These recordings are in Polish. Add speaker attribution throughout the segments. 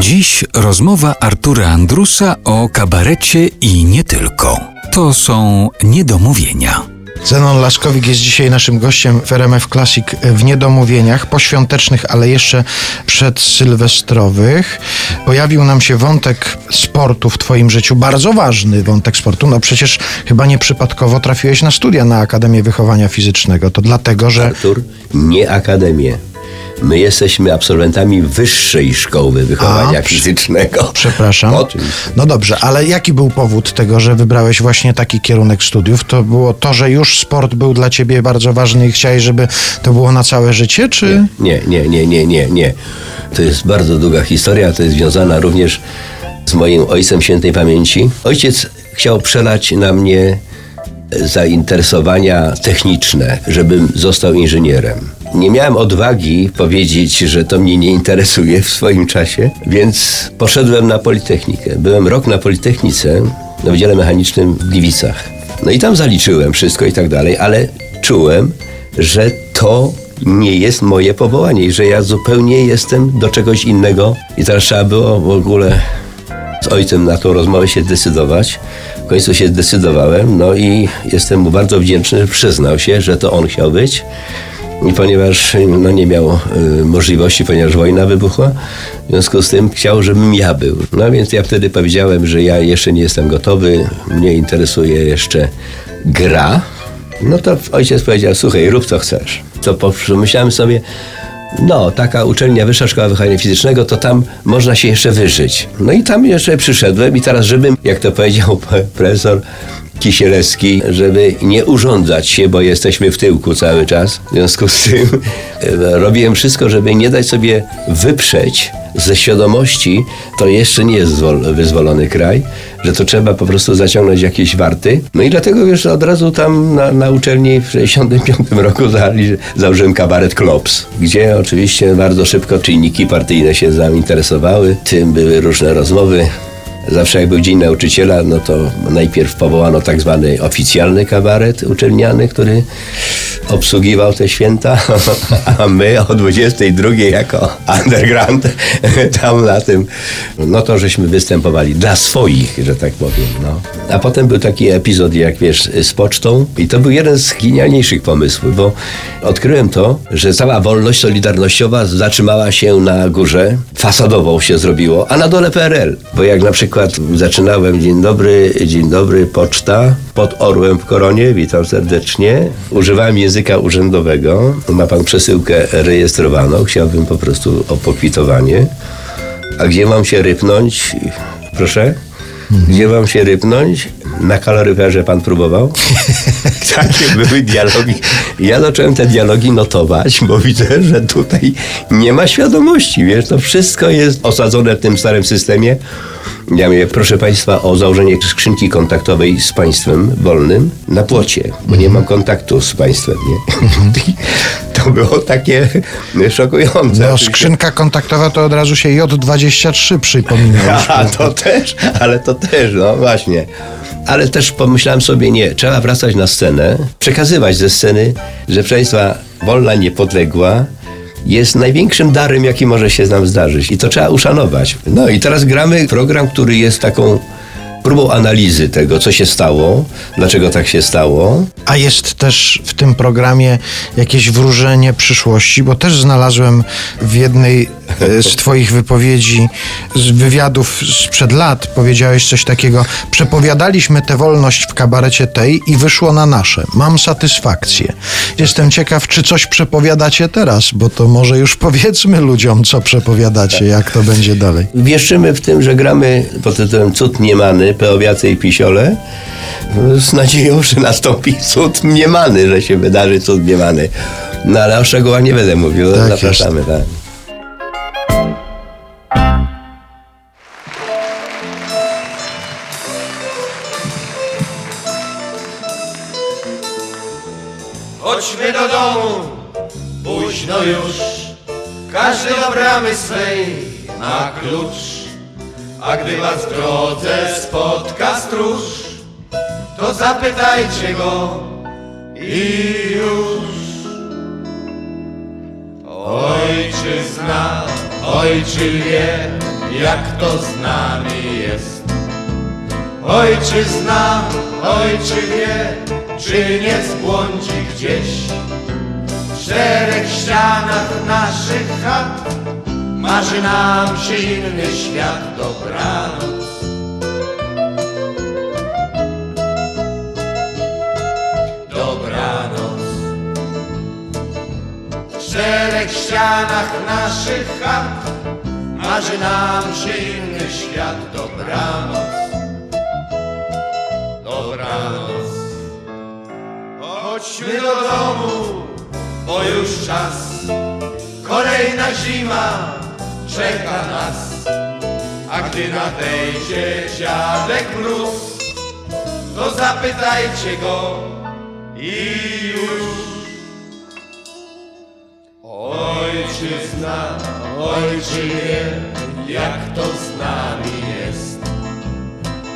Speaker 1: Dziś rozmowa Artura Andrusa o kabarecie i nie tylko. To są niedomówienia.
Speaker 2: Zenon Laskowik jest dzisiaj naszym gościem w RMF Classic w niedomówieniach poświątecznych, ale jeszcze przedsylwestrowych. Pojawił nam się wątek sportu w twoim życiu, bardzo ważny wątek sportu. No przecież chyba nieprzypadkowo trafiłeś na studia na Akademię Wychowania Fizycznego. To dlatego, że
Speaker 3: Artur, nie akademię. My jesteśmy absolwentami wyższej szkoły wychowania
Speaker 2: A,
Speaker 3: fizycznego.
Speaker 2: Przepraszam.
Speaker 3: Oczywiście.
Speaker 2: No dobrze, ale jaki był powód tego, że wybrałeś właśnie taki kierunek studiów? To było to, że już sport był dla ciebie bardzo ważny i chciałeś, żeby to było na całe życie, czy...
Speaker 3: Nie, nie, nie, nie, nie, nie. To jest bardzo długa historia, to jest związana również z moim ojcem świętej pamięci. Ojciec chciał przelać na mnie zainteresowania techniczne, żebym został inżynierem. Nie miałem odwagi powiedzieć, że to mnie nie interesuje w swoim czasie, więc poszedłem na Politechnikę. Byłem rok na Politechnice, na Wydziale Mechanicznym w Gliwicach. No i tam zaliczyłem wszystko i tak dalej, ale czułem, że to nie jest moje powołanie i że ja zupełnie jestem do czegoś innego. I teraz trzeba było w ogóle z ojcem na tą rozmowę się zdecydować. W końcu się zdecydowałem, no i jestem mu bardzo wdzięczny, przyznał się, że to on chciał być. Ponieważ no, nie miał y, możliwości, ponieważ wojna wybuchła, w związku z tym chciał, żebym ja był. No więc ja wtedy powiedziałem, że ja jeszcze nie jestem gotowy, mnie interesuje jeszcze gra. No to ojciec powiedział, słuchaj, rób co chcesz. To pomyślałem sobie, no, taka uczelnia, Wyższa Szkoła Wychowania Fizycznego, to tam można się jeszcze wyżyć. No i tam jeszcze przyszedłem i teraz, żebym, jak to powiedział profesor Kisielewski, żeby nie urządzać się, bo jesteśmy w tyłku cały czas. W związku z tym e, robiłem wszystko, żeby nie dać sobie wyprzeć ze świadomości, to jeszcze nie jest zwol- wyzwolony kraj, że to trzeba po prostu zaciągnąć jakieś warty. No i dlatego wiesz, od razu tam na, na uczelni w 65 roku założyłem kabaret Klops, gdzie oczywiście bardzo szybko czynniki partyjne się zainteresowały, tym były różne rozmowy. Zawsze jak był Dzień Nauczyciela, no to najpierw powołano tak zwany oficjalny kabaret uczelniany, który obsługiwał te święta, a my o 22 jako underground tam na tym, no to żeśmy występowali dla swoich, że tak powiem. No. A potem był taki epizod, jak wiesz, z pocztą i to był jeden z genialniejszych pomysłów, bo odkryłem to, że cała wolność solidarnościowa zatrzymała się na górze, fasadową się zrobiło, a na dole PRL. Bo jak na przykład zaczynałem dzień dobry, dzień dobry, poczta, pod orłem w koronie, witam serdecznie. Używałem języka urzędowego. Ma pan przesyłkę rejestrowaną, chciałbym po prostu o pokwitowanie. A gdzie mam się rypnąć? Proszę? Gdzie mam się rypnąć? Na kaloryferze pan próbował? Takie były dialogi. Ja zacząłem te dialogi notować, bo widzę, że tutaj nie ma świadomości, wiesz, to wszystko jest osadzone w tym starym systemie. Ja mówię, proszę Państwa, o założenie skrzynki kontaktowej z państwem wolnym na płocie, bo nie mam kontaktu z państwem, nie? To było takie szokujące.
Speaker 2: No, skrzynka kontaktowa to od razu się J23 przypomina.
Speaker 3: A, to też, ale to też, no właśnie. Ale też pomyślałem sobie, nie, trzeba wracać na scenę, przekazywać ze sceny, że Państwa, wolna, niepodległa jest największym darem, jaki może się nam zdarzyć. I to trzeba uszanować. No i teraz gramy program, który jest taką próbą analizy tego, co się stało, dlaczego tak się stało.
Speaker 2: A jest też w tym programie jakieś wróżenie przyszłości, bo też znalazłem w jednej e, z Twoich wypowiedzi, z wywiadów sprzed lat, powiedziałeś coś takiego. Przepowiadaliśmy tę wolność w kabarecie tej i wyszło na nasze. Mam satysfakcję. Jestem ciekaw, czy coś przepowiadacie teraz, bo to może już powiedzmy ludziom, co przepowiadacie, jak to będzie dalej.
Speaker 3: Wierzymy w tym, że gramy pod tytułem Cud Niemany, I Pisiole z nadzieją, że nastąpi cud mniemany, że się wydarzy cud mniemany. No ale o szczegółach nie będę mówił,
Speaker 2: Tak
Speaker 3: zapraszamy. Tak.
Speaker 4: Chodźmy do domu, późno już. Każdy do bramy swej ma klucz. A gdy was w drodze spotka stróż, to zapytajcie go i już. Ojczyzna, ojczy wie, jak to z nami jest. Ojczyzna, ojczy wie, czy nie zbłądzi gdzieś. W czterech ścianach naszych chat marzy nam się inny świat, dobranoc. Dobranoc. W czterech ścianach naszych chat marzy nam się inny świat, dobranoc. Dobranoc. Chodźmy do domu, bo już czas. Kolejna zima czeka nas. A gdy nadejdzie dziadek mróz, to zapytajcie go i już. Ojczyzna, ojczynie, jak to z nami jest.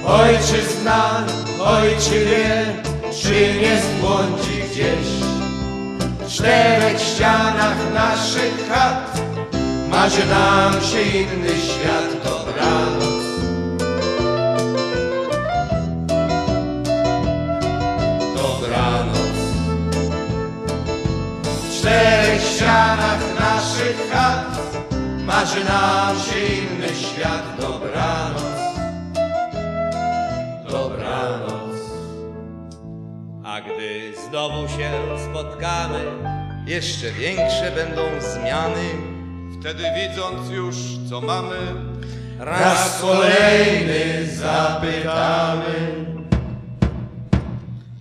Speaker 4: Ojczyzna, ojczynie, czy nie zbłądzi gdzieś? W czterech ścianach naszych chat marzy nam się inny świat, dobranoc. Dobranoc. W czterech ścianach naszych chat marzy nam się inny świat, dobranoc. Dobranoc.
Speaker 5: A gdy znowu się spotkamy, jeszcze większe będą zmiany.
Speaker 6: Wtedy widząc już, co mamy,
Speaker 4: Raz kolejny zapytamy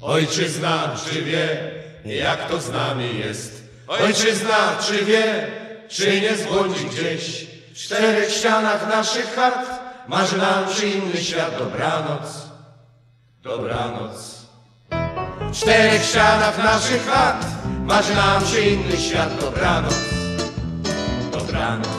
Speaker 4: Ojczyzna, czy wie, jak to z nami jest? Ojczyzna, czy wie, czy nie zbłądzi gdzieś? W czterech ścianach naszych chat marzy nam się inny świat, dobranoc, dobranoc. W czterech ścianach naszych chat marzy nam się inny świat, dobranoc, dobranoc.